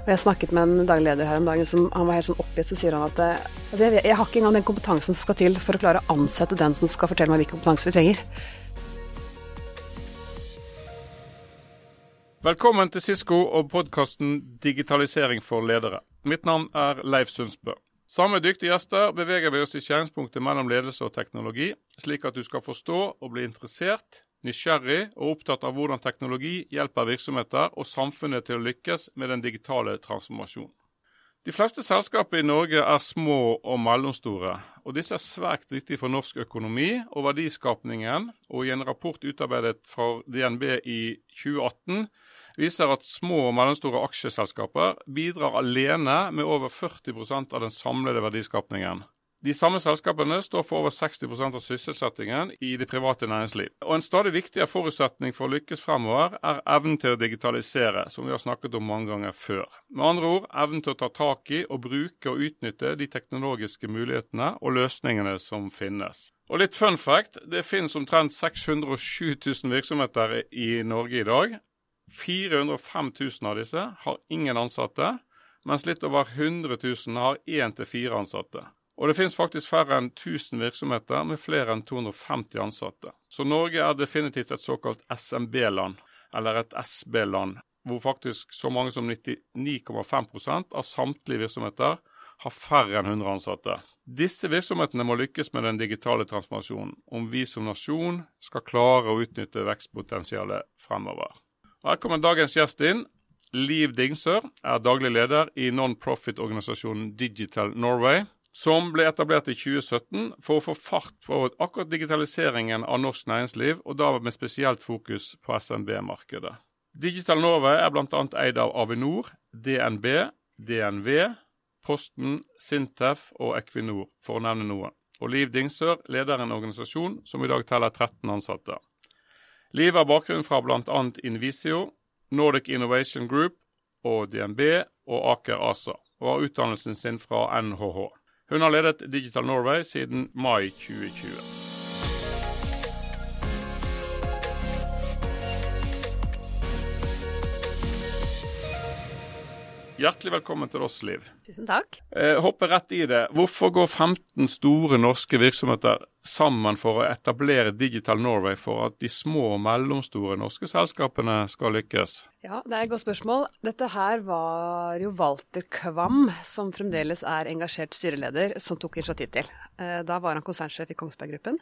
Og Jeg snakket med en daglig leder her om dagen, som han var helt sånn oppgitt. Så sier han at altså jeg, jeg har ikke engang den kompetansen som skal til for å klare å ansette den som skal fortelle meg hvilken kompetanse vi trenger. Velkommen til Sisko og podkasten Digitalisering for ledere. Mitt navn er Leif Sundsbø. Sammen med dyktige gjester beveger vi oss i skjæringspunktet mellom ledelse og teknologi, slik at du skal forstå og bli interessert, nysgjerrig og opptatt av hvordan teknologi hjelper virksomheter og samfunnet til å lykkes med den digitale transformasjonen. De fleste selskaper i Norge er små og mellomstore, og disse er svært viktige for norsk økonomi og verdiskapningen. Og i en rapport utarbeidet fra DNB i 2018 viser at små og mellomstore aksjeselskaper bidrar alene med over 40% av den samlede verdiskapningen. De samme selskapene står for over 60% av sysselsettingen i det private næringsliv. Og En stadig viktigere forutsetning for å lykkes fremover er evnen til å digitalisere, som vi har snakket om mange ganger før. Med andre ord evnen til å ta tak i og bruke og utnytte de teknologiske mulighetene og løsningene som finnes. Og litt fun fact, det finnes omtrent 607 000 virksomheter i Norge i dag. 405 000 av disse har ingen ansatte, mens litt over 100 000 har én til fire ansatte. Og det finnes faktisk færre enn 1000 virksomheter med flere enn 250 ansatte. Så Norge er definitivt et såkalt SMB-land, eller et SB-land, hvor faktisk så mange som 99,5% av samtlige virksomheter har færre enn 100 ansatte. Disse virksomhetene må lykkes med den digitale transformasjonen om vi som nasjon skal klare å utnytte vekstpotensialet fremover. Her kommer dagens gjest inn. Liv Dingsør er daglig leder i non-profit-organisasjonen Digital Norway, som ble etablert i 2017 for å få fart på akkurat digitaliseringen av norsk næringsliv, og da med spesielt fokus på SMB-markedet. Digital Norway er bl.a. eid av Avinor, DNB, DNV, Posten, Sintef og Equinor, for å nevne noe. Og Liv Dingsør leder en organisasjon som i dag teller 13 ansatte. Liv har bakgrunn fra bl.a. Invisio, Nordic Innovation Group og DNB og Aker ASA, og har utdannelsen sin fra NHH. Hun har ledet Digital Norway siden mai 2020. Hjertelig velkommen til oss, Liv. Tusen takk. Eh, hopper rett i det. Hvorfor går 15 store norske virksomheter sammen for å etablere Digital Norway for at de små og mellomstore norske selskapene skal lykkes? Ja, det er et godt spørsmål. Dette her var jo Walter Kvam, som fremdeles er engasjert styreleder, som tok initiativ til. Eh, da var han konsernsjef i Kongsberg Gruppen.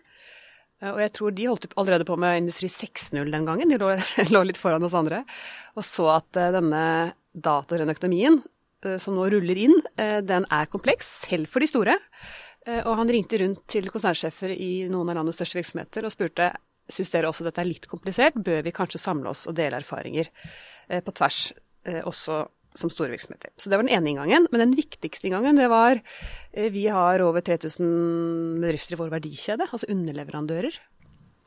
Eh, og jeg tror de holdt allerede på med Industri 6.0 den gangen, de lå, lå, litt foran oss andre. Og så at uh, denne datadrevne økonomien uh, som nå ruller inn, uh, den er kompleks, selv for de store. og han ringte rundt til konsernsjefer i noen av landets største virksomheter og spurte syns dere også dette er litt komplisert, bør vi kanskje samle oss og dele erfaringer på tvers, også som store virksomheter. Så det var den ene inngangen. Men den viktigste inngangen, det var eh, Vi har over 3000 bedrifter i vår verdikjede, altså underleverandører.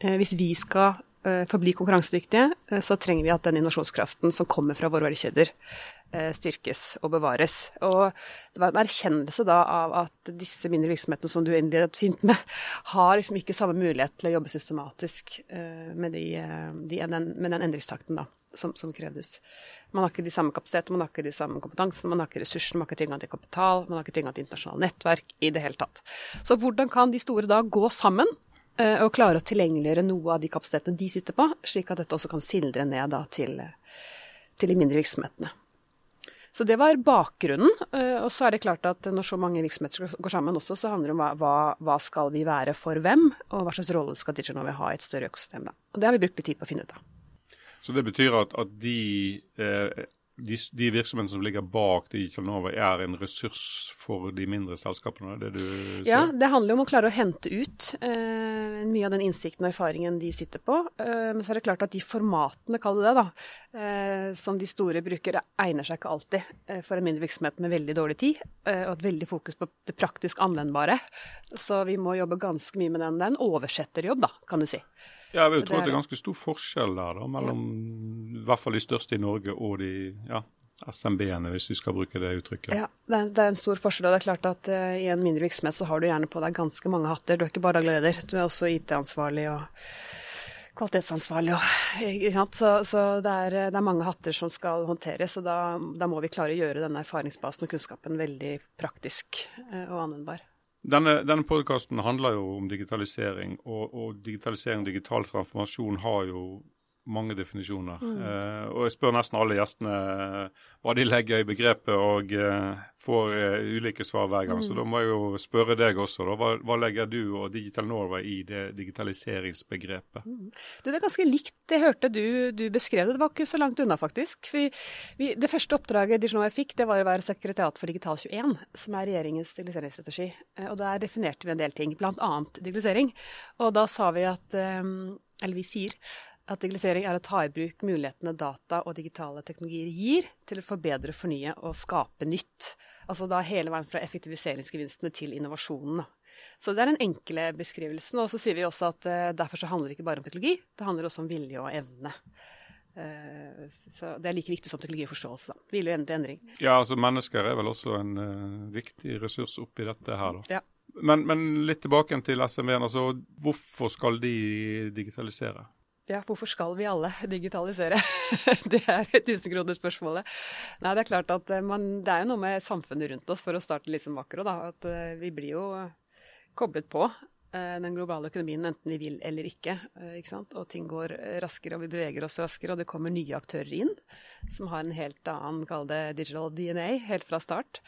Eh, hvis vi skal eh, forbli konkurransedyktige, så trenger vi at den innovasjonskraften som kommer fra våre verdikjeder, styrkes og bevares. Og det var en erkjennelse da av at disse mindre virksomhetene som du innledet fint med, har liksom ikke samme mulighet til å jobbe systematisk med, de, de, med den endringstakten da som, som, kreves. Man har ikke de samme kapasitetene, man har ikke de samme kompetansen, man har ikke ressursene, man har ikke tilgang til kapital, man har ikke tilgang til internasjonale nettverk i det hele tatt. Så hvordan kan de store da gå sammen og klare å tilgjengeliggjøre noe av de kapasitetene de sitter på, slik at dette også kan sildre ned da til, til de mindre virksomhetene. Så det var bakgrunnen. Uh, og så er det klart at når så mange virksomheter går sammen også, så handler det om hva, hva, skal vi være for hvem, og hva slags rolle skal DigiNovi ha i et større økosystem. Da. Og det har vi brukt litt tid på å finne ut av. Så det betyr at, at de, eh, de, de, virksomhetene som ligger bak Digital Nova, er en ressurs for de mindre selskapene? det du sier? Ja, det handler om å klare å hente ut eh, mye av den innsikten og erfaringen de sitter på. Eh, men så er det klart at de formatene, kall det det, da, eh, som de store bruker, egner seg ikke alltid eh, for en mindre virksomhet med veldig dårlig tid, eh, og et veldig fokus på det praktisk anvendbare. Så vi må jobbe ganske mye med den. Det er en oversetterjobb, da, kan du si. Ja, jeg vil tro at det er ganske stor forskjell der, da, mellom i hvert fall de største i Norge og de ja, SMB-ene, hvis vi skal bruke det uttrykket. Ja, det er, det er, en stor forskjell. og det er klart at uh, I en mindre virksomhet så har du gjerne på deg ganske mange hatter. Du er ikke bare daglig leder, du er også IT-ansvarlig og kvalitetsansvarlig og Så, så det, er, det, er, mange hatter som skal håndteres, og da, da, må vi klare å gjøre denne erfaringsbasen og kunnskapen veldig praktisk uh, og anvendbar. Denne, denne podkasten handler jo om digitalisering, og, og digitalisering og digital transformasjon har jo mange definisjoner. Mm. Uh, og jeg spør nesten alle gjestene uh, hva de legger i begrepet, og uh, får ulike svar hver gang. Mm. Så da må jeg jo spørre deg også. Da. Hva, hva, legger du og Digital Norway i det digitaliseringsbegrepet? Mm. Du, det er ganske likt det hørte du, du beskrev det. Det var ikke så langt unna, faktisk. Vi, vi, det første oppdraget Digital Norway fikk, det var å være sekretariat for Digital21, som er regjeringens digitaliseringsstrategi. og der definerte vi en del ting, bl.a. digitalisering. Og da sa vi at Eller vi sier at digitalisering er å ta i bruk mulighetene data og digitale teknologier gir til å forbedre, fornye og skape nytt. Altså da hele veien fra effektiviseringsgevinstene til innovasjonen. Så det er den enkle beskrivelsen. Og så sier vi også at uh, derfor så handler det ikke bare om teknologi, det handler også om vilje og evne. Uh, så det er like viktig som teknologi og forståelse. Da. Vilje og evne til endring. Ja, altså mennesker er vel også en uh, viktig ressurs oppi dette her, da. Ja. Men, men, litt tilbake til SMB-en. Altså, hvorfor skal de digitalisere? Ja, hvorfor skal vi alle digitalisere? det er tusenkronerspørsmålet. Nei, det er klart at eh, man, det er jo noe med samfunnet rundt oss, for å starte litt som makro, da. At uh, vi blir jo koblet på uh, den globale økonomien enten vi vil eller ikke. Ikke sant? Og ting går raskere, og vi beveger oss raskere, og det kommer nye aktører inn som har en helt annen, kall det digital DNA, helt fra start.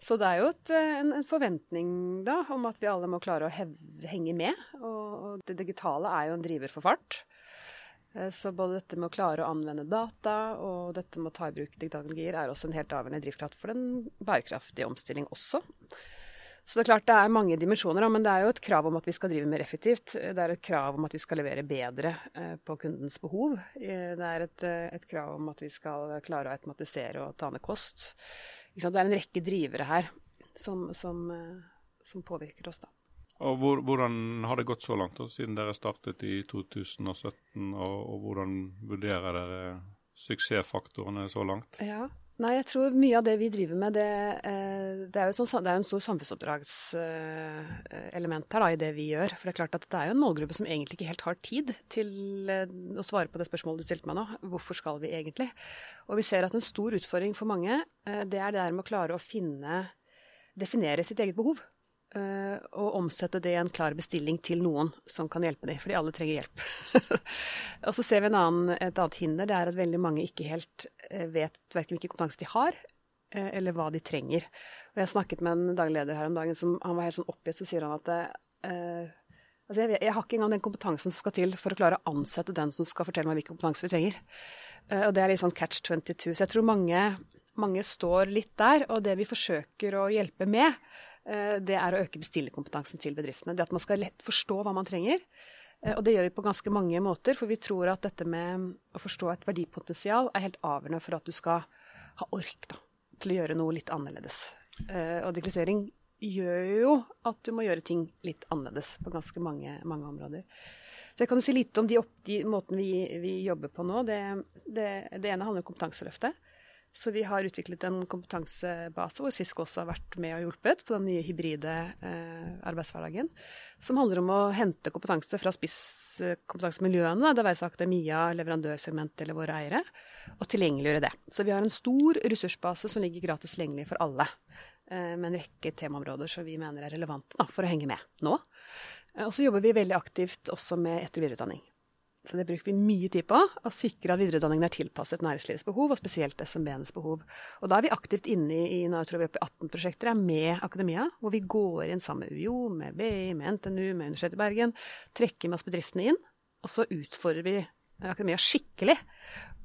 Så det er jo et, en, en, forventning da, om at vi alle må klare å henge med. Og, og det digitale er jo en driver for fart. Eh, så både dette med å klare å anvende data og dette med å ta i bruk teknologier er også en helt avgjørende drivkraft for den bærekraftige omstilling også. Så det er klart det er mange dimensjoner, men det er jo et krav om at vi skal drive mer effektivt. Det er et krav om at vi skal levere bedre eh, på kundens behov. Eh, det er et, et krav om at vi skal klare å automatisere og ta ned kost. Det er en rekke drivere her som, som, som påvirker oss, da. Og hvor, Hvordan har det gått så langt, da, siden dere startet i 2017? Og, og hvordan vurderer dere suksessfaktorene så langt? Ja, Nei, jeg tror mye av det vi driver med, det, eh, det er jo sånn, det er en stor samfunnsoppdragselement her da, i det vi gjør. For det er klart at det er jo en målgruppe som egentlig ikke helt har tid til eh, å svare på det spørsmålet du stilte meg nå. Hvorfor skal vi egentlig? Og vi ser at en stor utfordring for mange, eh, det er det der med å klare å finne Definere sitt eget behov. Uh, og omsette det i en klar bestilling til noen som kan hjelpe dem, fordi alle trenger hjelp. og så ser vi annen, et annet hinder, det er at veldig mange ikke helt uh, vet verken hvilken kompetanse de har, uh, eller hva de trenger. Og jeg snakket med en daglig leder her om dagen, som han var helt sånn oppgitt, så sier han at altså jeg, jeg, har ikke engang den kompetansen som skal til for å klare å ansette den som skal fortelle meg hvilken kompetanse vi trenger. og det er litt sånn catch 22. Så jeg tror mange, mange står litt der, og det vi forsøker å hjelpe med, Eh, det er å øke bestillerkompetansen til bedriftene. Det at man skal lett forstå hva man trenger. Eh, og det gjør vi på ganske mange måter, for vi tror at dette med å forstå et verdipotensial er helt avgjørende for at du skal ha ork da, til å gjøre noe litt annerledes. Eh, og digitalisering gjør jo at du må gjøre ting litt annerledes på ganske mange, mange områder. Så jeg kan jo si litt om de, opp, de måten vi, vi, jobber på nå. Det, det, det ene handler om kompetanseløftet. Så vi har utviklet en kompetansebase hvor Cisco også har vært med og hjulpet på den nye hybride eh, arbeidshverdagen. Som handler om å hente kompetanse fra spisskompetansemiljøene, det være seg akademia, leverandørsegment eller våre eiere, og tilgjengeliggjøre det. Så vi har en stor ressursbase som ligger gratis tilgjengelig for alle. Eh, med en rekke temaområder som vi mener er relevante for å henge med nå. Eh, og så jobber vi veldig aktivt også med etter- og videreutdanning. Så det bruker vi mye tid på, å sikre at videreutdanningen er tilpasset næringslivets behov, og spesielt SMB-enes behov. Og da er vi aktivt inne i nå tror jeg vi er oppe i 18 prosjekter med akademia, hvor vi går inn sammen med UiO, med BI, med NTNU, med Universitetet i Bergen, trekker med oss bedriftene inn, og så utfordrer vi akademia skikkelig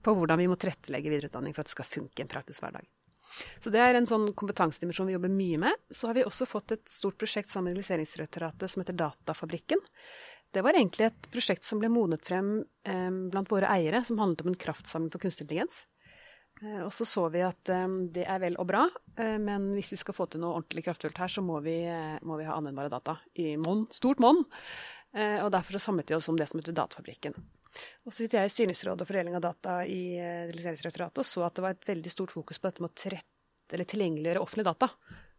på hvordan vi må tilrettelegge videreutdanning for at det skal funke i en praktisk hverdag. Så det er en sånn kompetansedimensjon vi jobber mye med. Så har vi også fått et stort prosjekt sammen med Realiseringsdirektoratet som heter Datafabrikken det var egentlig et prosjekt som ble modnet frem eh, blant våre eiere, som handlet om en kraftsamling for kunstig intelligens. Eh, og så så vi at eh, det er vel og bra, eh, men hvis vi skal få til noe ordentlig kraftfullt her, så må vi, eh, må vi ha anvendbare data i monn, stort monn. Eh, og derfor så samlet vi oss om det som heter Datafabrikken. Og så sitter jeg i styringsrådet og fordeling av data i Digitaliseringsdirektoratet og så at det var et veldig stort fokus på dette med å eller tilgjengeliggjøre offentlige data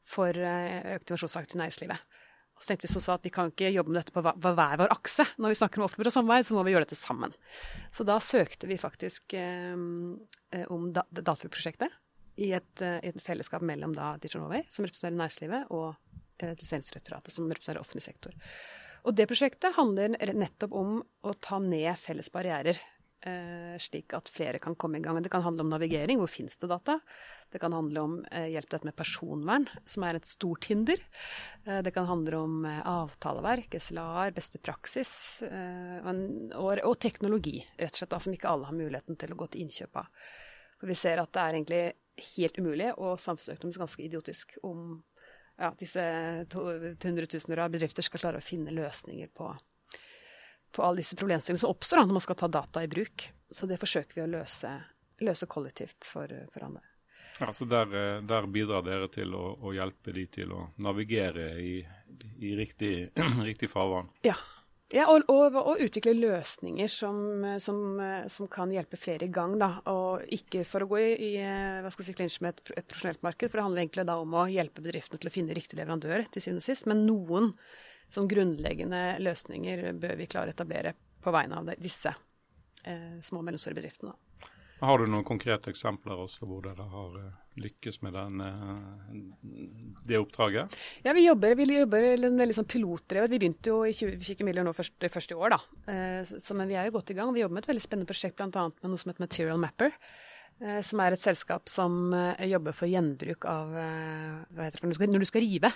for økt innovasjonsakt i næringslivet. Og så tenkte vi så at vi kan ikke jobbe med dette på hver vår akse. Når vi snakker om offentlig samarbeid, så må vi gjøre dette sammen. Så da søkte vi faktisk eh, om da, Datafjord-prosjektet i et, uh, et, fellesskap mellom da Digital Norway, som representerer næringslivet, og eh, Lisensdirektoratet, som representerer offentlig sektor. Og det prosjektet handler nettopp om å ta ned felles barrierer Eh, slik at flere kan komme i gang. Det kan handle om navigering, hvor finnes det data? Det kan handle om eh, hjelp til dette med personvern, som er et stort hinder. Eh, det kan handle om avtaleverk, SLA-er, beste praksis og, og, teknologi, rett og slett, som ikke alle har muligheten til å gå til innkjøp av. For vi ser at det er egentlig helt umulig og samfunnsøkonomisk ganske idiotisk om ja, disse hundretusener av bedrifter skal klare å finne løsninger på på alle disse problemstillingene som oppstår når man skal ta data i bruk. Så det forsøker vi å løse, løse kollektivt for, for andre. Ja, så der, eh, der, bidrar dere til å, å, hjelpe de til å navigere i, i riktig, riktig farvann? Ja. ja og, og, og, utvikle løsninger som, som, som, kan hjelpe flere i gang. Da. Og ikke for å gå i, i hva skal jeg si, klinsj med et, et profesjonelt marked, for det handler egentlig da om å hjelpe bedriftene til å finne riktig leverandør til syvende og sist. Men noen som grunnleggende løsninger bør vi klare å etablere på vegne av disse eh, små og mellomstore bedriftene. Har du noen konkrete eksempler også hvor dere har uh, lykkes med den, uh, det oppdraget? Ja, Vi jobber, vi jobber veldig sånn pilotdrevet. Vi begynte jo i 20, vi fikk midler nå først, først i år, da. Uh, så, men vi er jo godt i gang. Vi jobber med et veldig spennende prosjekt bl.a. med noe som heter Material Mapper. Eh, som er et selskap som eh, jobber for gjenbruk av eh, hva heter det, når, du skal, når du skal rive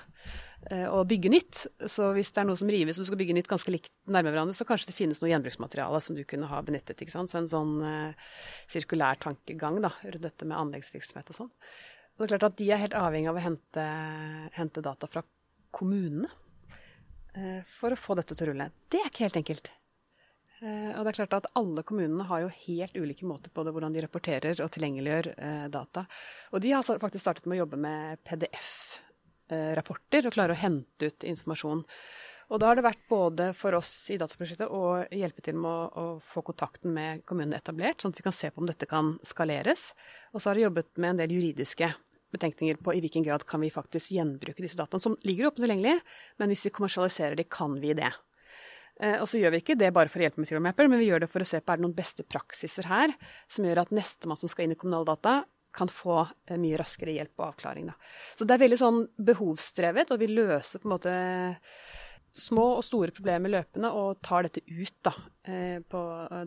og bygge nytt. Så hvis det er noe som rives og du skal bygge nytt ganske likt nærme hverandre, så kanskje det finnes noe gjenbruksmateriale som du kunne ha benyttet. ikke sant? Så en sånn sirkulær tankegang da, rundt dette med anleggsvirksomhet og sånn. Og det er klart at De er helt avhengig av å hente, hente data fra kommunene for å få dette til å rulle. Det er ikke helt enkelt. Eh, og det er klart at Alle kommunene har jo helt ulike måter på det, hvordan de rapporterer og tilgjengeliggjør eh, data. Og De har faktisk startet med å jobbe med PDF-rapporter og klare å hente ut informasjon. Og Da har det vært både for oss i dataprosjektet å hjelpe til med å, å, få kontakten med kommunene etablert, sånn at vi kan se på om dette kan skaleres. Og så har de jobbet med en del juridiske betenkninger på i hvilken grad kan vi faktisk gjenbruke disse dataene, som ligger åpent tilgjengelig, men hvis vi kommersialiserer de, kan vi det. Eh, og så gjør vi ikke det bare for å hjelpe med Mapper, men vi gjør det for å se på er det noen beste praksiser her som gjør at nestemann som skal inn i kommunaldata, kan få eh, mye raskere hjelp og avklaring. Da. Så det er veldig sånn behovsdrevet, og vi løser på en måte små og store problemer løpende og tar dette ut da, eh, på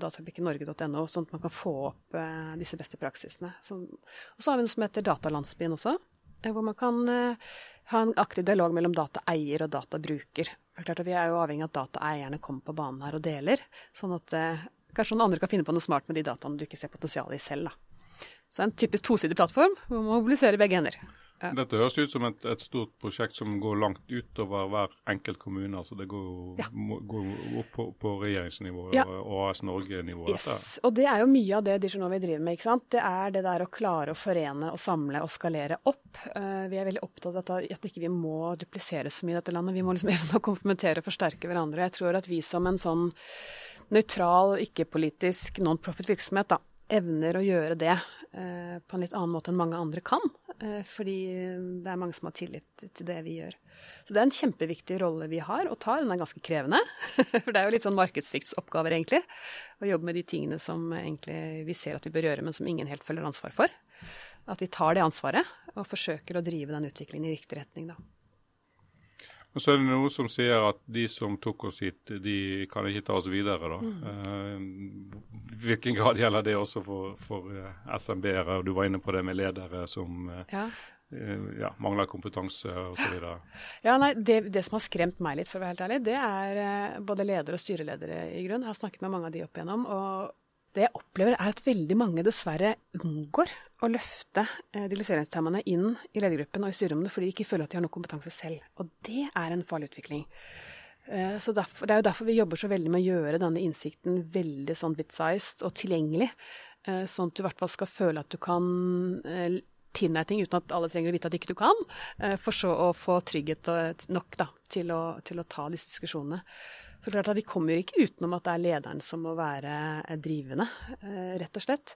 datafabrikkennorge.no, sånn at man kan få opp disse beste praksisene. Så, og så har vi noe som heter Datalandsbyen også, hvor man kan ha en aktiv dialog mellom dataeier og databruker. For Vi er jo avhengig av at dataeierne kommer på banen her og deler, sånn at eh, kanskje noen andre kan finne på noe smart med de dataene du ikke ser potensialet i selv. Da. Så en typisk tosidig plattform hvor man mobiliserer begge hender. Dette høres ut som et, et, stort prosjekt som går langt utover hver enkelt kommune. altså Det går, ja. må, går opp på, på regjeringsnivå ja. og AS Norge-nivå. Yes. Og det er jo mye av det Dijonovi driver med. ikke sant? Det er det der å klare å forene og samle og skalere opp. Uh, vi er veldig opptatt av at, at ikke vi må duplisere så mye i dette landet. Vi må liksom evne å komplementere og forsterke hverandre. Jeg tror at vi som en sånn nøytral, ikke-politisk non-profit-virksomhet da, evner å gjøre det på en litt annen måte enn mange andre kan. Eh, fordi det er mange som har tillit til det vi gjør. Så det er en kjempeviktig rolle vi har og tar. Den er ganske krevende. For det er jo litt sånn markedssviktsoppgaver, egentlig. Å jobbe med de tingene som egentlig vi ser at vi bør gjøre, men som ingen helt følger ansvar for. At vi tar det ansvaret og forsøker å drive den utviklingen i riktig retning, da. Og så er det noe som sier at de som tok oss hit, de kan ikke ta oss videre. da. Mm. Uh, hvilken grad gjelder det også for, for eh, SMB-ere? Du var inne på det med ledere som uh, ja. ja, mangler kompetanse osv. Ja, nei, det, det, som har skremt meg litt, for å være helt ærlig, det er både ledere og styreledere i grunn. Jeg har snakket med mange av de opp igjennom. og det jeg opplever, er at veldig mange dessverre unngår å løfte eh, digitaliseringstemaene inn i ledergruppen og i styrerommene fordi de ikke føler at de har noe kompetanse selv. Og det er en farlig utvikling. Eh, så derfor, Det er jo derfor vi jobber så veldig med å gjøre denne innsikten veldig sånn bit-sized og tilgjengelig. Eh, sånn at du i hvert fall skal føle at du kan eh, ting uten at alle trenger å vite at ikke du kan. For så å få trygghet nok da, til, å, til å ta disse diskusjonene. For klart at Vi kommer ikke utenom at det er lederen som må være drivende, rett og slett.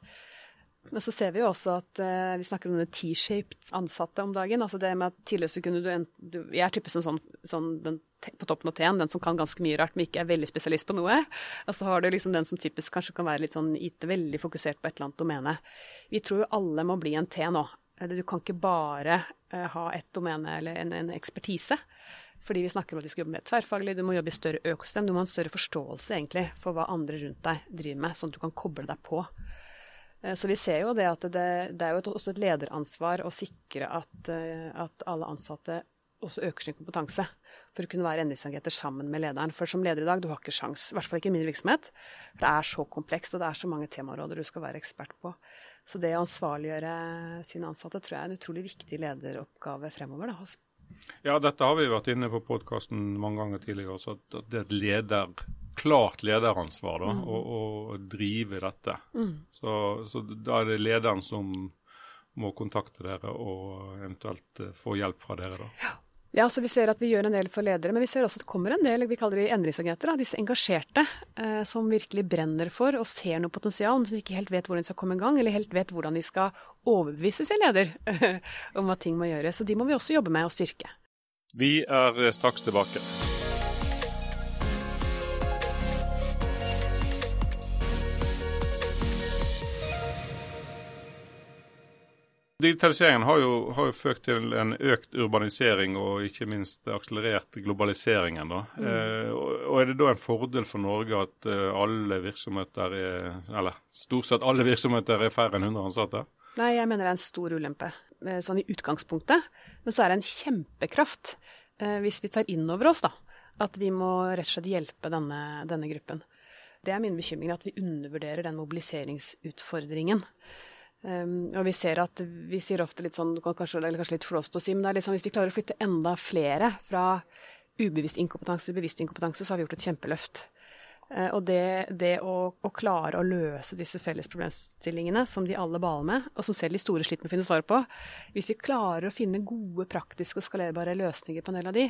Men så ser vi jo også at uh, vi snakker om denne T-shaped ansatte om dagen. altså det med at Tidligere så kunne du, en, du Jeg er typisk sånn, sånn den, på toppen av T-en, den som kan ganske mye rart, men ikke er veldig spesialist på noe. Og så har du liksom den som typisk kanskje kan være litt sånn IT, veldig fokusert på et eller annet domene. Vi tror jo alle må bli en T nå. Du kan ikke bare uh, ha ett domene eller en, en ekspertise. Fordi vi snakker om at vi skal jobbe mer tverrfaglig, du må jobbe i større økosystem. Du må ha en større forståelse egentlig for hva andre rundt deg driver med, sånn at du kan koble deg på. Eh, så vi ser jo det at det, det er jo også et lederansvar å sikre at, eh, at, alle ansatte også øker sin kompetanse for å kunne være endringsagenter sammen med lederen. For som leder i dag, du har ikke sjans, i hvert fall ikke i min virksomhet. For det er så komplekst, og det er så mange temaområder du skal være ekspert på. Så det å ansvarliggjøre sine ansatte tror jeg er en utrolig viktig lederoppgave fremover. Da. Altså. Ja, dette har vi vært inne på podkasten mange ganger tidligere også, at det er et leder, klart lederansvar da, mm. å, å, drive dette. Mm. Så, så, da er det lederen som må kontakte dere og eventuelt uh, få hjelp fra dere. da. Ja. Ja, så Vi ser at vi gjør en del for ledere, men vi ser også at det kommer en del vi kaller de endringsagenter. Disse engasjerte eh, som virkelig brenner for og ser noe potensial, men som ikke helt vet hvordan de skal komme i gang, eller helt vet hvordan de skal overbevise sin leder om hva ting må gjøres. Så de må vi også jobbe med å styrke. Vi er straks tilbake. Digitaliseringen har jo, har jo, ført til en økt urbanisering og ikke minst akselerert globaliseringen. da. Mm. Eh, og Er det da en fordel for Norge at uh, alle virksomheter er, eller stort sett alle virksomheter er færre enn 100 ansatte? Nei, jeg mener det er en stor ulempe, eh, sånn i utgangspunktet. Men så er det en kjempekraft eh, hvis vi tar inn over oss da, at vi må rett og slett hjelpe denne, denne gruppen. Det er min bekymring at vi undervurderer den mobiliseringsutfordringen. Um, og vi ser at vi sier ofte litt sånn, kanskje, eller kanskje litt flåst å si, men det er sånn, hvis vi klarer å flytte enda flere fra ubevisst inkompetanse til bevisst inkompetanse, så har vi gjort et kjempeløft. Uh, og det, det å, å, klare å løse disse felles problemstillingene som de alle baler med, og som selv de store sliter med å finne svar på Hvis vi klarer å finne gode, praktiske og skalerbare løsninger på en del av de,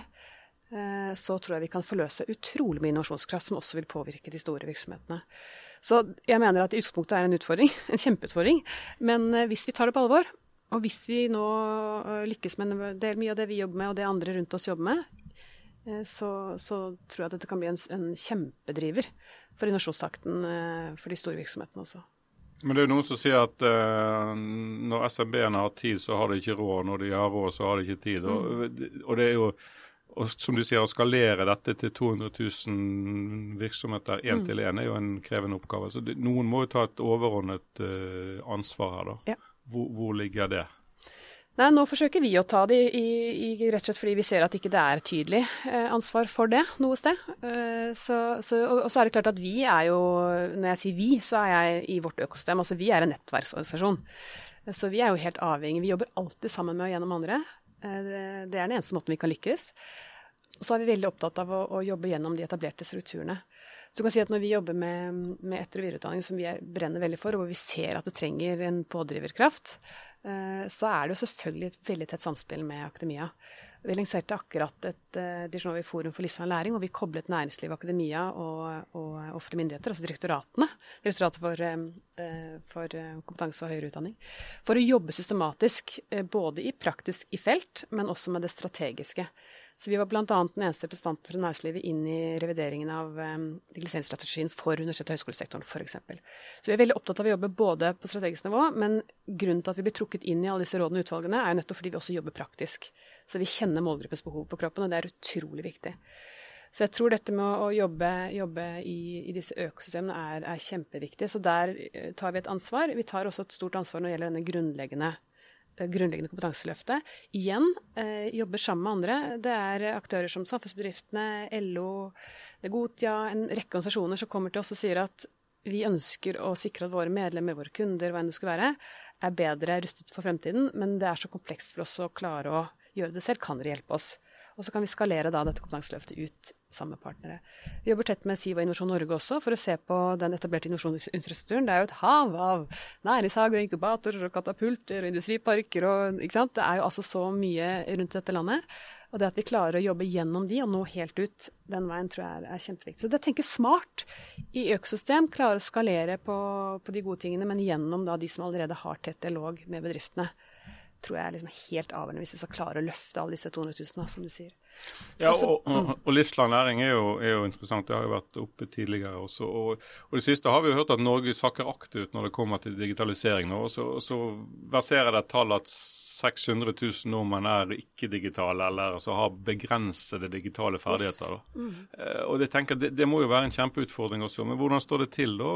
uh, så tror jeg vi kan forløse utrolig mye innovasjonskraft som også vil påvirke de store virksomhetene. Så jeg mener at i utgangspunktet er en utfordring, en kjempeutfordring. Men eh, hvis vi tar det på alvor, og hvis vi nå eh, lykkes med del mye av det vi jobber med, og det andre rundt oss jobber med, eh, så, så tror jeg at dette kan bli en, en kjempedriver for innovasjonstakten for de store virksomhetene også. Men det er jo noen som sier at eh, når SMB-ene har tid, så har de ikke råd. Når de har råd, så har de ikke tid. Og, og det er jo og som du sier, å skalere dette til 200 000 virksomheter én mm. til én er jo en krevende oppgave. Så det, noen må jo ta et overordnet uh, ansvar her, da. Ja. Hvor, hvor, ligger det? Nei, Nå forsøker vi å ta det i, i, rett og slett fordi vi ser at ikke det er tydelig eh, ansvar for det noe sted. Eh, så, så, og, og, så er det klart at vi er jo, når jeg sier vi, så er jeg i vårt økosystem. Altså vi er en nettverksorganisasjon. Så vi er jo helt avhengig. Vi jobber alltid sammen med og gjennom andre. Eh, det, det er den eneste måten vi kan lykkes. Og så er vi veldig opptatt av å, å, jobbe gjennom de etablerte strukturene. Så du kan si at Når vi jobber med, med etter- og videreutdanning, som vi er, brenner veldig for, og hvor vi ser at det trenger en pådriverkraft, eh, så er det jo selvfølgelig et veldig tett samspill med akademia. Vi lanserte akkurat et uh, Dijon forum for livslang læring, hvor vi koblet næringsliv, akademia og, og offentlige myndigheter, altså direktoratene, Direktoratet for, uh, for kompetanse og høyere utdanning, for å jobbe systematisk uh, både i praktisk i felt, men også med det strategiske. Så vi var bl.a. den eneste representanten fra næringslivet inn i revideringen av um, digitaliseringsstrategien for universitets- og høyskolesektoren f.eks. Så vi er veldig opptatt av å jobbe både på strategisk nivå, men grunnen til at vi blir trukket inn i alle disse rådene og utvalgene, er jo nettopp fordi vi også jobber praktisk. Så vi kjenner målgruppens behov på kroppen, og det er utrolig viktig. Så jeg tror dette med å jobbe, jobbe i, i, disse økosystemene er, er, kjempeviktig. Så der eh, tar vi et ansvar. Vi tar også et stort ansvar når det gjelder denne grunnleggende grunnleggende kompetanseløftet. Igjen eh, jobber sammen med andre. Det er aktører som Samfunnsbedriftene, LO, det er Gotia, en rekke organisasjoner som kommer til oss og sier at vi ønsker å sikre at våre medlemmer, våre kunder, hva enn det skulle være, er bedre rustet for fremtiden, men det er så komplekst for oss å klare å gjøre det selv. Kan dere hjelpe oss? Og så kan vi skalere da dette kompetanseløftet ut sammen med partnere. Vi jobber tett med Siva Innovasjon Norge også for å se på den etablerte innovasjonsinfrastrukturen. Det er jo et hav av næringshager, inkubatorer og katapulter og industriparker og ikke sant. Det er jo altså så mye rundt dette landet. Og det at vi klarer å jobbe gjennom de og nå helt ut den veien, tror jeg er, er kjempeviktig. Så det å tenke smart i økosystem, klare å skalere på, på, de gode tingene, men gjennom da de som allerede har tett dialog med bedriftene, tror jeg er liksom helt avgjørende hvis vi skal klare å løfte alle disse 200 000, som du sier. Ja, og, og, og livslang læring er jo, er jo, interessant. Det har jo vært oppe tidligere også. Og, og, det siste har vi jo hørt at Norge sakker akterut når det kommer til digitalisering. nå. Og så, så verserer det et tall at 600 000 nordmenn er ikke-digitale eller altså har begrensede digitale ferdigheter. Yes. Mm. Uh, og det, tenker, det, det, må jo være en kjempeutfordring også. Men hvordan står det til da?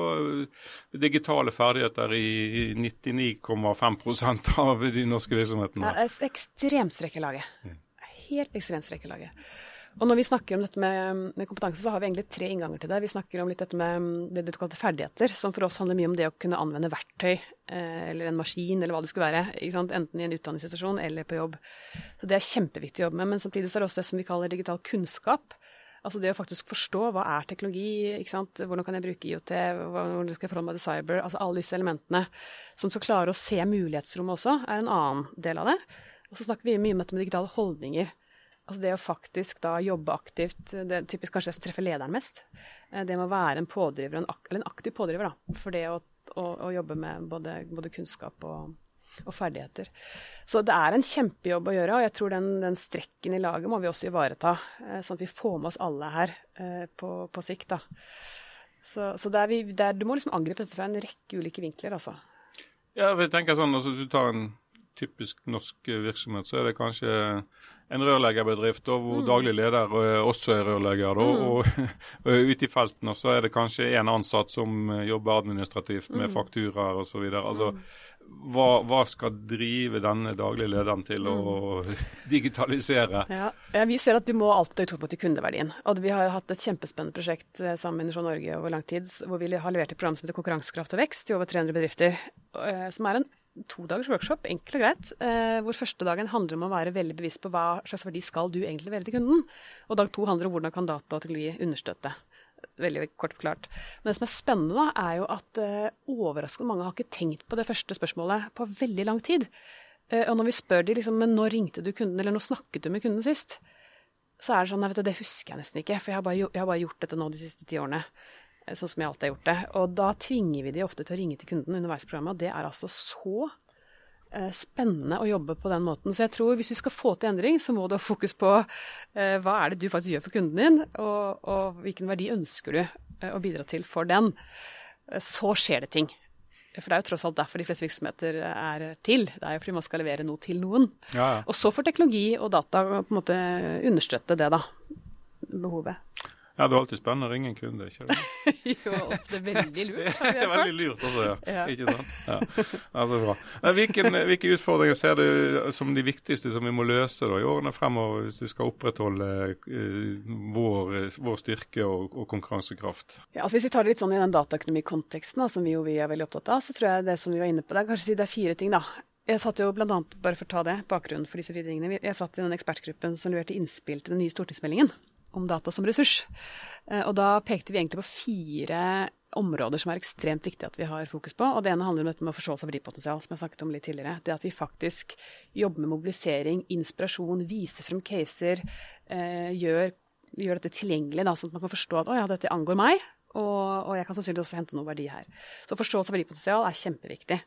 Digitale ferdigheter i, i 99,5% av de norske virksomhetene? Ja, er ekstremstrekkelaget. Mm helt ekstremstrekkelaget. Og når vi snakker om dette med, med, kompetanse, så har vi egentlig tre innganger til det. Vi snakker om litt dette med det du kalte ferdigheter, som for oss handler mye om det å kunne anvende verktøy eh, eller en maskin eller hva det skulle være. Enten i en utdanningssituasjon eller på jobb. Så det er kjempeviktig å jobbe med. Men samtidig så er det også det som vi kaller digital kunnskap. Altså det å faktisk forstå hva er teknologi, hvordan kan jeg bruke IOT, hvordan skal jeg forholde meg til cyber. Altså alle disse elementene som skal klare å se mulighetsrommet også, er en annen del av det. Og så snakker vi mye om dette med digitale holdninger. Altså det å faktisk da jobbe aktivt, det er typisk kanskje det som treffer lederen mest. Eh, det med å være en pådriver, eller en aktiv pådriver, da, for det å, å, å jobbe med både, både kunnskap og, og, ferdigheter. Så det er en kjempejobb å gjøre, og jeg tror den, den strekken i laget må vi også ivareta. Eh, sånn at vi får med oss alle her eh, på, på sikt. da. Så, så der vi, der, du må liksom angripe dette fra en rekke ulike vinkler, altså. Ja, jeg tenker sånn, altså, Hvis du tar en typisk norsk virksomhet, så er det kanskje en rørleggerbedrift hvor mm. daglig leder eh, også er rørlegger. Mm. Og, og ute i feltene så er det kanskje en ansatt som eh, jobber administrativt med mm. fakturaer osv. Altså, mm. hva, hva, skal drive denne daglige lederen til å mm. digitalisere? Ja. ja. Vi ser at du må alltid ha utgangspunkt i kundeverdien. Og vi har hatt et kjempespennende prosjekt eh, sammen med Innovasjon Norge over lang tid, hvor vi har levert et program som heter Konkurransekraft og vekst til over 300 bedrifter. Som er en to dagers workshop, enkelt og greit. Eh, hvor første dagen handler om å være veldig bevisst på hva slags verdi skal du egentlig levere til kunden. Og dag to handler om hvordan kan data og teknologi understøtte. Veldig kort forklart. Men det som er spennende, er jo at eh, overraskende mange har ikke tenkt på det første spørsmålet på veldig lang tid. Eh, og når vi spør de liksom, men når ringte du kunden, eller når snakket du med kunden sist? Så er det sånn, nei, vet du, det husker jeg nesten ikke, for jeg har bare, jeg har bare gjort dette nå de siste ti årene. Eh, sånn som jeg alltid har gjort det. Og da tvinger vi de ofte til å ringe til kunden underveis i programmet, og det er altså så eh, spennende å jobbe på den måten. Så jeg tror hvis vi skal få til endring, så må du ha fokus på eh, hva er det du faktisk gjør for kunden din, og, og hvilken verdi ønsker du eh, å bidra til for den. Eh, så skjer det ting. For det er jo tross alt derfor de fleste virksomheter er til. Det er jo fordi man skal levere noe til noen. Ja, ja. Og så får teknologi og data på en måte understøtte det, da. Behovet. Ja, det er alltid spennende å ringe en kunde, ikke det? jo, ofte veldig lurt. det er veldig lurt også, ja. ja. Ikke sant? Ja. Altså, bra. Hvilken, hvilke utfordringer ser du som de viktigste som vi må løse da, i årene fremover, hvis vi skal opprettholde uh, vår, vår, styrke og, og konkurransekraft? Ja, altså Hvis vi tar det litt sånn i den dataøkonomikonteksten, som vi jo vi er veldig opptatt av, så tror jeg det som vi var inne på der, kanskje si det er fire ting, da. Jeg satt jo blant annet, bare for å ta det, bakgrunnen for disse fire tingene, jeg satt i den ekspertgruppen som leverte innspill til den nye stortingsmeldingen om data som ressurs. Eh, og da pekte vi egentlig på fire områder som er ekstremt viktige at vi har fokus på. Og det ene handler om dette med forståelse av verdipotensial, som jeg snakket om litt tidligere. Det at vi faktisk jobber med mobilisering, inspirasjon, viser frem caser, eh, gjør, gjør, dette tilgjengelig, da, sånn at man kan forstå at å ja, dette angår meg, og, og jeg kan sannsynligvis også hente noe verdi her. Så forståelse av verdipotensial er kjempeviktig.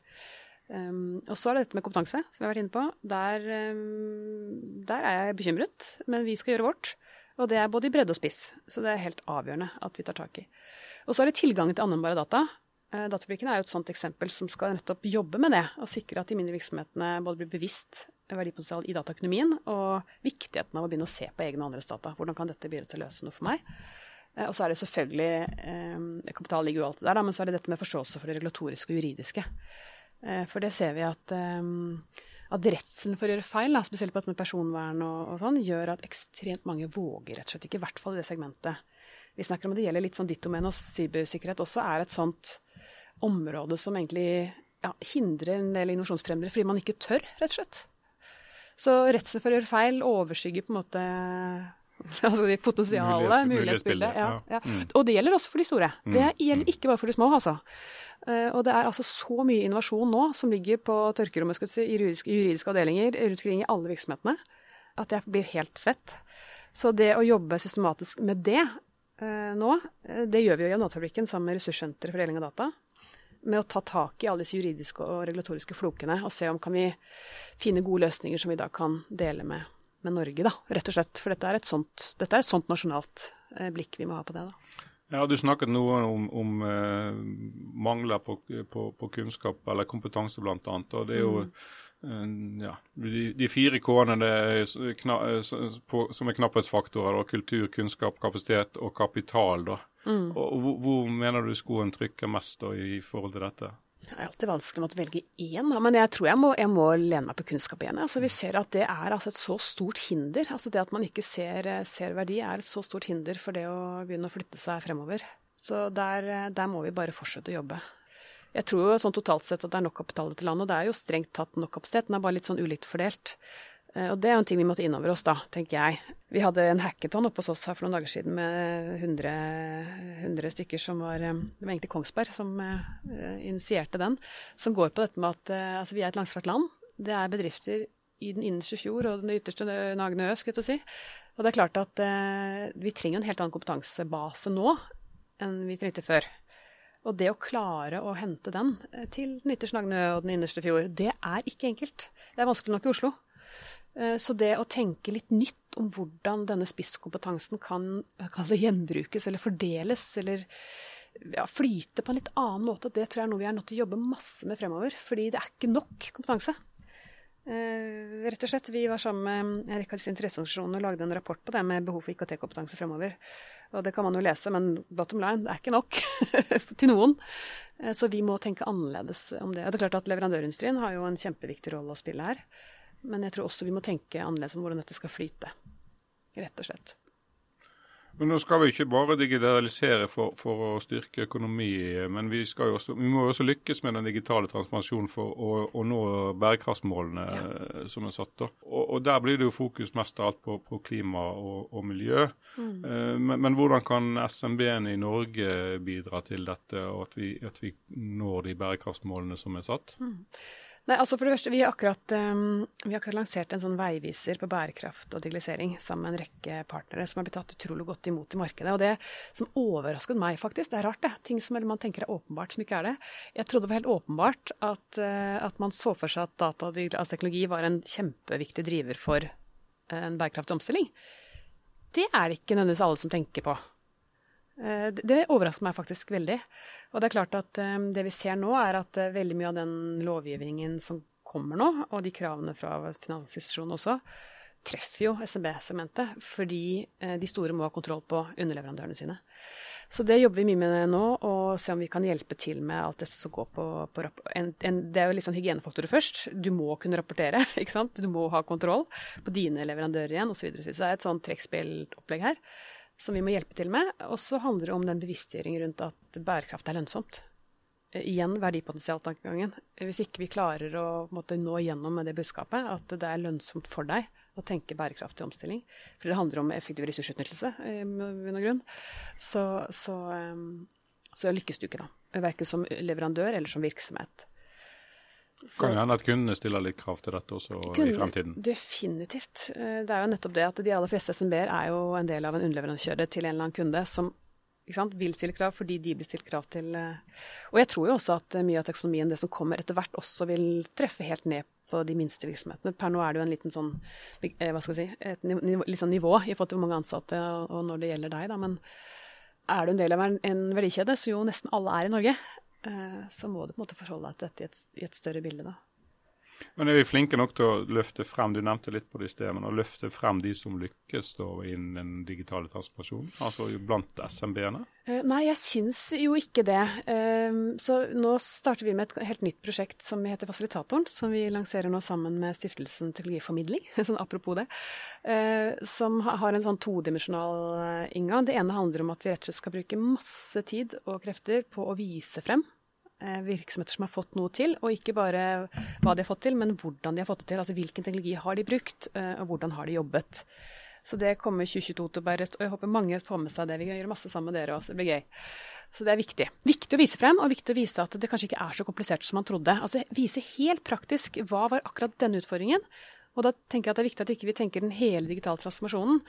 Um, og så er det dette med kompetanse, som vi har vært inne på. Der, um, der er jeg bekymret, men vi skal gjøre vårt. Og det er både i bredde og spiss, så det er helt avgjørende at vi tar tak i. Og så er det tilgangen til anvendbare data. Eh, er jo et sånt eksempel som skal nettopp jobbe med det, og sikre at de mindre virksomhetene både blir bevisst verdipotensial i dataøkonomien, og viktigheten av å begynne å se på egne og andres data. Hvordan kan dette bidra til å løse noe for meg? Eh, og så er det selvfølgelig eh, Kapital ligger jo alltid der, men så er det dette med forståelse for det regulatoriske og juridiske. For det ser vi at at redselen for å gjøre feil, da, spesielt på dette med personvern og, og, sånn, gjør at ekstremt mange våger rett og slett ikke, i hvert fall i det segmentet. Vi snakker om at det gjelder litt sånn ditt domene, og cybersikkerhet også er et sånt område som egentlig ja, hindrer en del innovasjonsfremmere fordi man ikke tør, rett og slett. Så redselen for å gjøre feil overskygger på en måte altså de potensiale mulighetsbildet. Ja, ja. Mm. Og det gjelder også for de store. Det mm. gjelder ikke bare for de små, altså. Uh, og det er altså så mye innovasjon nå som ligger på tørkerommet si, i juridiske, juridiske, avdelinger rundt omkring i alle virksomhetene. at jeg blir helt svett. Så det å jobbe systematisk med det eh, nå, eh, det gjør vi jo i Avnotfabrikken sammen med Ressurssenteret for deling av data. Med å ta tak i alle disse juridiske og regulatoriske flokene og se om kan vi finne gode løsninger som vi da kan dele med, med Norge, da, rett og slett. For dette er et sånt, dette er et sånt nasjonalt eh, blikk vi må ha på det. da. Ja, Du snakket noe om, om eh, mangler på, på, på, kunnskap eller kompetanse, bl.a. Og det er jo mm. eh, ja, de, de, fire K-ene som er knapphetsfaktorer. Da, kultur, kunnskap, kapasitet og kapital. da. Mm. Og, hvor, hvor, mener du skoen trykker mest da, i forhold til dette? Det er alltid vanskelig å måtte velge én, men jeg tror jeg må, jeg må lene meg på kunnskap igjen. Altså, vi ser at det er altså, et så stort hinder. Altså, det at man ikke ser, ser, verdi, er et så stort hinder for det å begynne å flytte seg fremover. Så der, der må vi bare fortsette å jobbe. Jeg tror jo sånn totalt sett at det er nok kapital i dette landet, og det er jo strengt tatt nok kapasitet. Den er bare litt sånn ulikt fordelt. Eh, og det er jo en ting vi måtte inn over oss, da, tenker jeg. Vi hadde en hackathon oppe hos oss her for noen dager siden med 100, 100 stykker som var eh, Det var egentlig Kongsberg som uh, initierte den. Som går på dette med at altså vi er et langstrakt land. Det er bedrifter i den innerste fjord og den ytterste Nagne ø, skulle jeg si. Og det er klart at eh, vi trenger en helt annen kompetansebase nå enn vi trengte før. Og det å klare å hente den til den ytterste Nagne ø og den innerste fjord, det er ikke enkelt. Det er vanskelig nok i Oslo. Eh, så det å tenke litt nytt om hvordan denne spisskompetansen kan, gjenbrukes eller fordeles, eller ja, flyte på en litt annen måte, det tror jeg er noe vi er nødt til å jobbe masse med fremover. Fordi det er ikke nok kompetanse. Eh, rett og slett, Vi var sammen med en rekke av disse interesseorganisasjonene og lagde en rapport på det med behov for IKT-kompetanse fremover. Og Det kan man jo lese, men bottom line, det er ikke nok til noen. Eh, så vi må tenke annerledes om det. Og det er klart at Leverandørindustrien har jo en kjempeviktig rolle å spille her. Men jeg tror også vi må tenke annerledes om hvordan dette skal flyte, rett og slett. Men nå skal vi ikke bare digitalisere for, for å styrke økonomi, men vi, også, vi, må også lykkes med den digitale transformasjonen for å, å nå bærekraftsmålene ja. som er satt. Og, og, Der blir det jo fokus mest av alt på, på klima og, og miljø. Mm. Eh, men, men, hvordan kan SMB-ene i Norge bidra til dette, og at vi, at vi når de bærekraftsmålene som er satt? Mm. Nei, altså for det første, vi har, akkurat, um, vi har akkurat lansert en sånn veiviser på bærekraft og digitalisering sammen med en rekke partnere som har blitt tatt utrolig godt imot i markedet. Og det som overrasket meg, faktisk, det er rart, det. Ting som man tenker er åpenbart, som ikke er det. Jeg trodde det var helt åpenbart at, uh, at man så for seg at data og teknologi var en kjempeviktig driver for uh, en bærekraftig omstilling. Det er det ikke nødvendigvis alle som tenker på. Uh, det overrasker meg faktisk veldig. Og det er klart at um, det vi ser nå, er at uh, veldig mye av den lovgivningen som kommer nå, og de kravene fra Finansinstitusjonen også, treffer jo SMB-sementet, Fordi de store må ha kontroll på underleverandørene sine. Så det jobber vi mye med nå, og se om vi kan hjelpe til med alt dette som går på, på en, en, Det er jo litt sånn hygienefaktorer først. Du må kunne rapportere, ikke sant. Du må ha kontroll på dine leverandører igjen, osv. Så, videre. så det er et sånn trekkspillopplegg her som vi må hjelpe til med. Og så handler det om den bevisstgjøring rundt at bærekraft er lønnsomt. Eh, igjen verdipotensialtankegangen. Hvis ikke vi klarer å måtte, nå gjennom med det budskapet, at det er lønnsomt for deg å tenke bærekraftig omstilling, for det handler om effektiv ressursutnyttelse, i eh, bunn grunn, så, så, eh, så lykkes du ikke, da. Verken som leverandør eller som virksomhet. Så, kan jo hende at kundene stiller litt krav til dette også kunne, i fremtiden? Definitivt. Eh, det er jo nettopp det at de aller fleste SMB-er er jo en del av en underleverandørkjede til en eller annen kunde som sant, vil stille krav fordi de blir stilt krav til eh, Og jeg tror jo også at mye av taksonomien, det som kommer etter hvert, også vil treffe helt ned på de minste virksomhetene. Per nå er det jo en liten sånn, eh, hva skal jeg si, et nivå, litt sånn nivå i forhold til hvor mange ansatte og når det gjelder deg, da. Men er du en del av en verdikjede, så jo nesten alle er i Norge, Eh, så må du på en måte forholde deg til dette i et, i et større bilde. da. Men er vi flinke nok til å løfte frem du nevnte litt på det i men å løfte frem de som lykkes da innen den digitale transformasjonen, altså blant SMB-ene? Uh, nei, jeg syns jo ikke det. Uh, så nå starter vi med et helt nytt prosjekt som heter Fasilitatoren, som vi lanserer nå sammen med Stiftelsen Teknologiformidling, sånn apropos det. Som har en sånn todimensjonal inngang. Det ene handler om at vi rett og slett skal bruke masse tid og krefter på å vise frem Eh, virksomheter som har fått noe til, og ikke bare hva de har fått til, men hvordan de har fått det til. Altså hvilken teknologi har de brukt, eh, og hvordan har de jobbet. Så det kommer 2022 til å bære og jeg håper mange får med seg det. Vi kan gjøre masse sammen med dere også, det blir gøy. Så det er viktig. Viktig å vise frem, og viktig å vise at det kanskje ikke er så komplisert som man trodde. Altså Vise helt praktisk hva var akkurat denne utfordringen, Og da tenker jeg at det er viktig at ikke vi ikke tenker den hele digitale transformasjonen.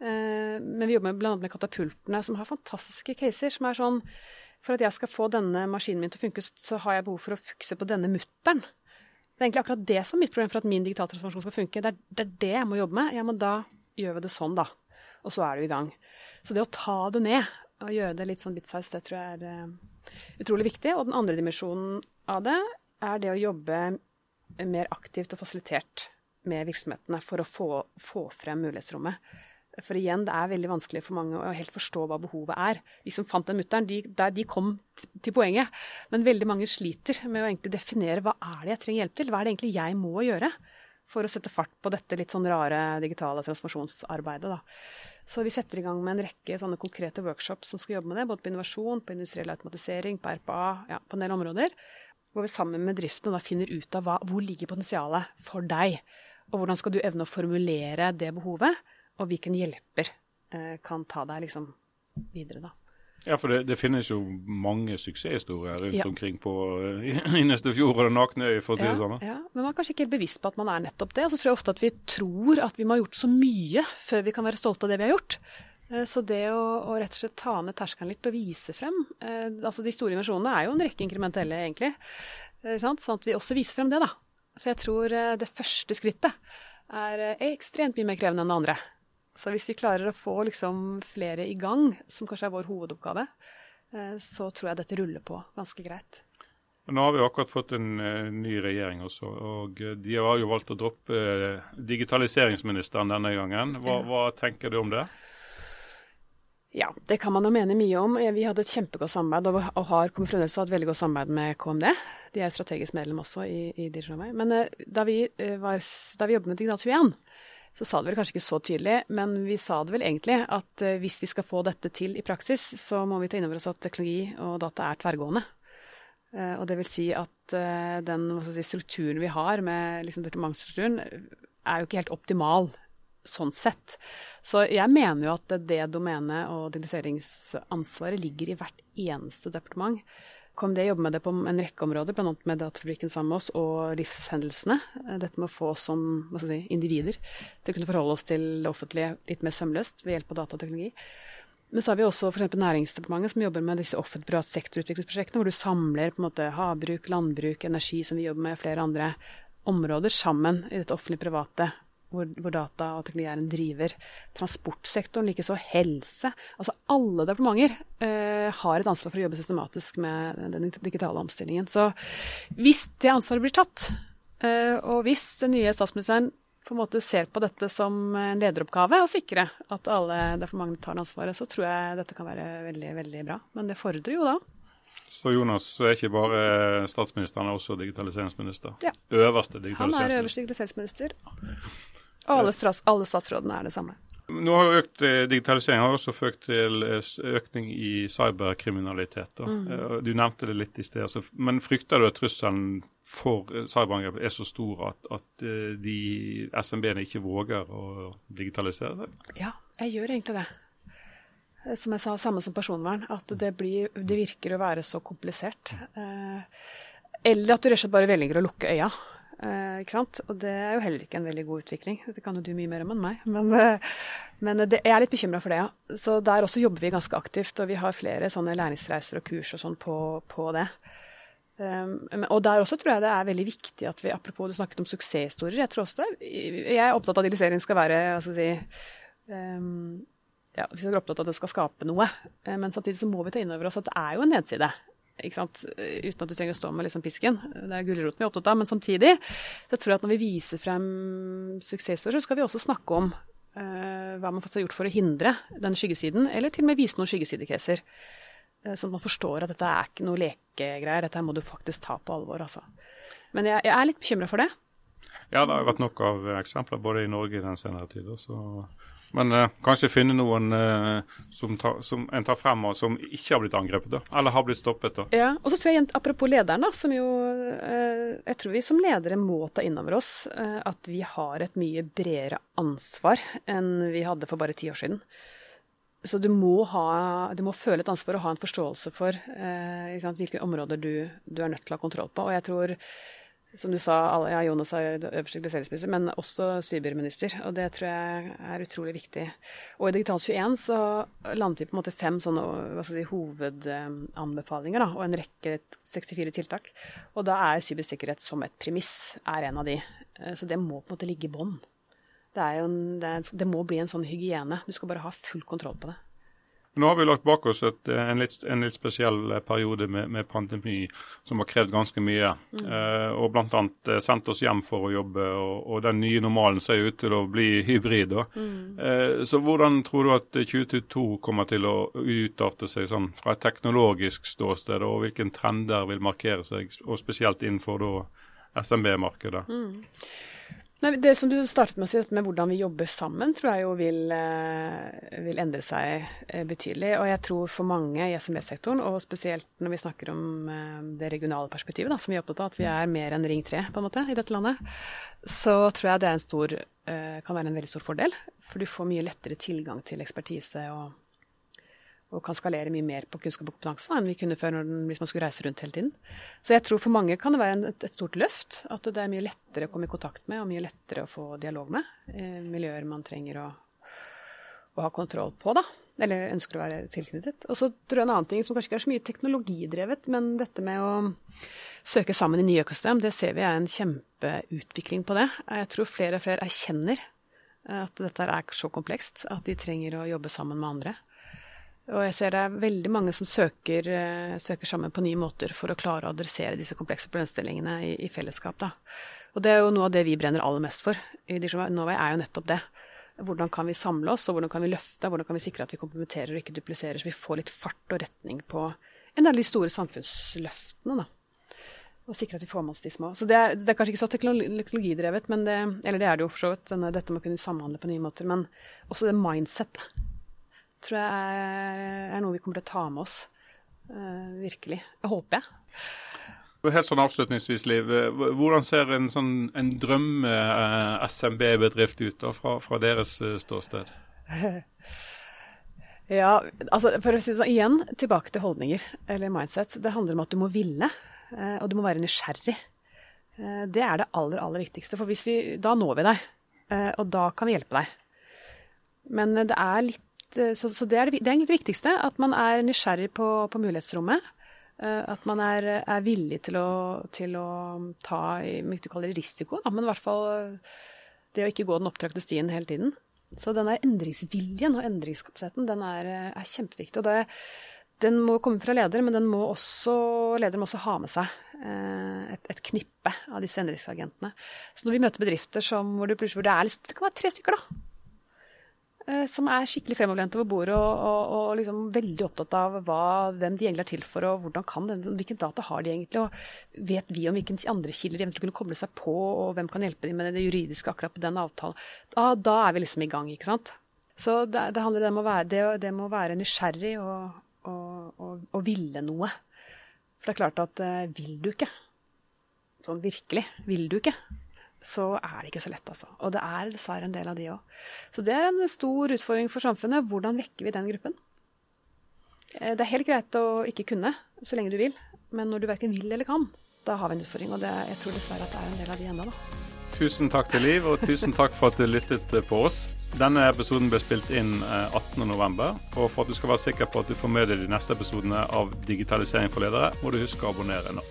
Eh, men vi jobber bl.a. med katapultene, som har fantastiske caser. som er sånn For at jeg skal få denne maskinen min til å funke, så har jeg behov for å fikse på denne mutteren. Det er egentlig akkurat det som er mitt problem for at min digitale transformasjon skal funke. Det er, det er det jeg må jobbe med. Ja, men da gjør vi det sånn, da. Og så er du i gang. Så det å ta det ned og gjøre det litt sånn bit-size, det tror jeg er uh, utrolig viktig. Og den andre dimensjonen av det er det å jobbe mer aktivt og fasilitert med virksomhetene for å få, få frem mulighetsrommet. For igjen, det er veldig vanskelig for mange å helt forstå hva behovet er. De som fant den mutter'n, de, de, kom til poenget. Men veldig mange sliter med å egentlig definere hva er det jeg trenger hjelp til. Hva er det egentlig jeg må gjøre for å sette fart på dette litt sånn rare digitale transformasjonsarbeidet. Da. Så vi setter i gang med en rekke sånne konkrete workshops som skal jobbe med det. Både på innovasjon, på industriell automatisering, på RPA, ja, på en del områder. Hvor vi sammen med driften da finner ut av hva, hvor ligger potensialet for deg. Og hvordan skal du evne å formulere det behovet og hvilken hjelper eh, kan ta deg liksom videre, da. Ja, for det, det, finnes jo mange suksesshistorier rundt ja. omkring på innerste fjord og den nakne øy, for å si det sånn. Ja, men man er kanskje ikke helt bevisst på at man er nettopp det. Og så tror jeg ofte at vi tror at vi må ha gjort så mye før vi kan være stolte av det vi har gjort. Eh, så det å, å rett og slett ta ned terskelen litt og vise frem eh, altså De store inversjonene er jo en rekke inkrementelle, egentlig. Eh, sånn at vi også viser frem det, da. For jeg tror eh, det første skrittet er eh, ekstremt mye mer krevende enn det andre. Så hvis vi klarer å få liksom flere i gang, som kanskje er vår hovedoppgave, eh, så tror jeg dette ruller på ganske greit. Nå har vi akkurat fått en uh, ny regjering også, og de har jo valgt å droppe digitaliseringsministeren denne gangen. Hva, hva, tenker du om det? Ja, det kan man jo mene mye om. Vi hadde et kjempegodt samarbeid, og, og har kommer fremdeles et veldig godt samarbeid med KMD. De er strategisk medlem også i, i Digital Men da, vi, var, da vi jobbet med Digital 21, så sa det vel kanskje ikke så tydelig, men vi sa det vel egentlig at uh, hvis vi skal få dette til i praksis, så må vi ta inn over oss at teknologi og data er tverrgående. Uh, og det vil si at uh, den si, strukturen vi har med liksom, departementsstrukturen, er jo ikke helt optimal sånn sett. Så jeg mener jo at det domenet og digitaliseringsansvaret ligger i hvert eneste departement. KMD jobber med det på en rekke områder, bl.a. med Datafabrikken sammen med oss og livshendelsene. Eh, dette med å få oss som si, individer til å kunne forholde oss til det offentlige litt mer sømløst ved hjelp av datateknologi. Men så har vi også f.eks. Næringsdepartementet som jobber med disse offentlig-privat sektorutviklingsprosjektene, hvor du samler på en måte havbruk, landbruk, energi, som vi jobber med, flere andre områder sammen i dette offentlig-private hvor, hvor, data og teknologi er en driver. Transportsektoren, likeså helse. Altså alle departementer eh, har et ansvar for å jobbe systematisk med den digitale omstillingen. Så hvis det ansvaret blir tatt, eh, og hvis den nye statsministeren på en måte ser på dette som en lederoppgave å sikre at alle departementene tar ansvaret, så tror jeg dette kan være veldig, veldig bra. Men det fordrer jo da så Jonas er ikke bare statsminister, han er også digitaliseringsminister? Ja. Øverste digitaliseringsminister. Han er øverste digitaliseringsminister. Og alle, alle statsrådene er det samme. Nå har jo økt eh, Digitalisering har også ført til eh, økning i cyberkriminalitet. Mm. Eh, du nevnte det litt i sted. Altså, men frykter du at trusselen for cyberangrep er så stor at, at de SMB-ene ikke våger å digitalisere det? Ja, jeg gjør egentlig det. Som jeg sa, samme som personvern. At det, blir, det virker å være så komplisert. Eller at du rett og slett bare velger å lukke øya. Eh, ikke sant? Og det er jo heller ikke en veldig god utvikling. Det kan jo du mye mer om enn meg. Men, eh, men det, jeg er litt bekymra for det, ja. Så der også jobber vi ganske aktivt. Og vi har flere sånne læringsreiser og kurs og sånn på, på, det. Um, og der også tror jeg det er veldig viktig at vi, apropos du snakket om suksesshistorier, jeg tror også det, jeg er opptatt av at digitalisering skal være hva skal jeg si, um, ja, vi er opptatt av at det skal skape noe. Eh, men samtidig så må vi ta inn over oss at det er jo en nedside uten at du trenger å stå med liksom pisken. Det er gulroten vi er opptatt av. Men samtidig så tror jeg at når vi viser frem suksessord, så skal vi også snakke om uh, hva man faktisk har gjort for å hindre den skyggesiden, eller til og med vise noen skyggesidecaser. Uh, sånn at man forstår at dette er ikke noe lekegreier, dette må du faktisk ta på alvor. Altså. Men jeg, jeg er litt bekymra for det. Ja, det har vært nok av eksempler både i Norge i den senere tid. Så men uh, kanskje finne noen uh, som, ta, som, en tar frem og som ikke har blitt angrepet, da, eller har blitt stoppet. da. Ja, og så tror jeg, Apropos lederen, da, som jo uh, Jeg tror vi som ledere må ta inn over oss at vi har et mye bredere ansvar enn vi hadde for bare ti år siden. Så du må, ha, du må føle et ansvar og ha en forståelse for hvilke områder du, du, er nødt til å ha kontroll på. Og jeg tror som du sa, ja, Jonas er øverste globaliseringsminister, men også cyberminister. Og det tror jeg er utrolig viktig. Og i Digital 21 så landet vi på en måte fem sånne hva skal si, hovedanbefalinger, da, og en rekke 64 tiltak. Og da er cybersikkerhet som et premiss er en av de. Eh, så det må på en måte ligge i bånn. Det, det, det må bli en sånn hygiene. Du skal bare ha full kontroll på det. Nå har vi lagt bak oss et, en, litt, en, litt, spesiell periode med, med, pandemi som har krevd ganske mye. Mm. Eh, og bl.a. Eh, sendt oss hjem for å jobbe, og, og den nye normalen ser ut til å bli hybrid. Mm. Eh, så hvordan tror du at 2022 kommer til å utarte seg sånn fra et teknologisk ståsted, og hvilke trender vil markere seg, og spesielt innenfor SMB-markedet? Mm. Nei, det som du startet med å si, med hvordan vi jobber sammen, tror jeg jo vil, eh, vil endre seg eh, betydelig. Og jeg tror for mange i SMB-sektoren, og spesielt når vi snakker om eh, det regionale perspektivet, da, som vi er opptatt av, at vi er mer enn Ring 3 på en måte i dette landet, så tror jeg det stor, kan være en veldig stor fordel. For du får mye lettere tilgang til ekspertise og og kan skalere mye mer på kunnskap og kompetanse enn vi kunne før den, hvis man skulle reise rundt hele tiden. Så jeg tror for mange kan det være en, et, et, stort løft. At det er mye lettere å komme i kontakt med og mye lettere å få dialog med. Eh, miljøer man trenger å, å, ha kontroll på, da. Eller ønsker å være tilknyttet. Og så tror jeg en annen ting som kanskje ikke er så mye teknologidrevet, men dette med å søke sammen i nye økosystem, det ser vi er en kjempeutvikling på det. Jeg tror flere og flere erkjenner at dette er så komplekst at de trenger å jobbe sammen med andre. Og jeg ser det er veldig mange som søker, uh, søker, sammen på nye måter for å klare å adressere disse komplekse problemstillingene i, i, fellesskap. Da. Og det er jo noe av det vi brenner aller mest for i Norway, er jo nettopp det. Hvordan kan vi samle oss, og hvordan kan vi løfte, hvordan kan vi sikre at vi komplementerer og ikke dupliserer, så vi får litt fart og retning på en del av de store samfunnsløftene. da. Og sikre at vi får med oss de små. Så det er, det er kanskje ikke så teknologidrevet, men det, eller det er det jo for så vidt, dette med å kunne samhandle på nye måter, men også det mindsettet tror jeg er, er noe vi kommer til å ta med oss. Uh, virkelig. Jeg håper jeg. Helt sånn avslutningsvis, Liv. Hvordan ser en, sånn, en drømme-SMB-bedrift ut da, fra, fra deres ståsted? ja, altså for å si det sånn, igjen tilbake til holdninger eller mindset. Det handler om at du må ville, og du må være nysgjerrig. Det er det aller, aller viktigste. For vi, da når vi deg, og da kan vi hjelpe deg. Men det er litt Eh, så, så det, er det, det, er det viktigste. At man er nysgjerrig på, på mulighetsrommet. Eh, at man er, er villig til å, til å ta mye du kaller risiko, da, men i hvert fall eh, det å ikke gå den opptrakte stien hele tiden. Så den endringsviljen og endringskapasiteten den er, er kjempeviktig. og det, Den må komme fra leder, men den må også, lederen må også ha med seg et, et, knippe av disse endringsagentene. Så når vi møter bedrifter som, hvor, det, hvor det, er det kan være tre stykker, da Eh, som er skikkelig fremoverlente over bordet og, og, og liksom veldig opptatt av hva, hvem de egentlig er til for, og hvordan kan den, hvilken data har de egentlig, og vet vi om hvilke andre kilder de eventuelt kunne koble seg på, og hvem kan hjelpe dem med det juridiske akkurat på den avtalen. Da, da er vi liksom i gang, ikke sant. Så det, det handler om å være, det, det må være nysgjerrig og, og, ville noe. For det er klart at uh, vil du ikke, sånn virkelig, vil du ikke, så er det ikke så lett, altså. Og det er dessverre en del av de òg. Så det er en stor utfordring for samfunnet. Hvordan vekker vi den gruppen? Eh, det er helt greit å ikke kunne, så lenge du vil. Men når du verken vil eller kan, da har vi en utfordring. Og det, jeg tror dessverre at det er en del av de ennå, da. Tusen takk til Liv, og tusen takk for at du lyttet på oss. Denne episoden ble spilt inn 18.11. Eh, og for at du skal være sikker på at du får med deg de neste episodene av Digitalisering for ledere, må du huske å abonnere nå.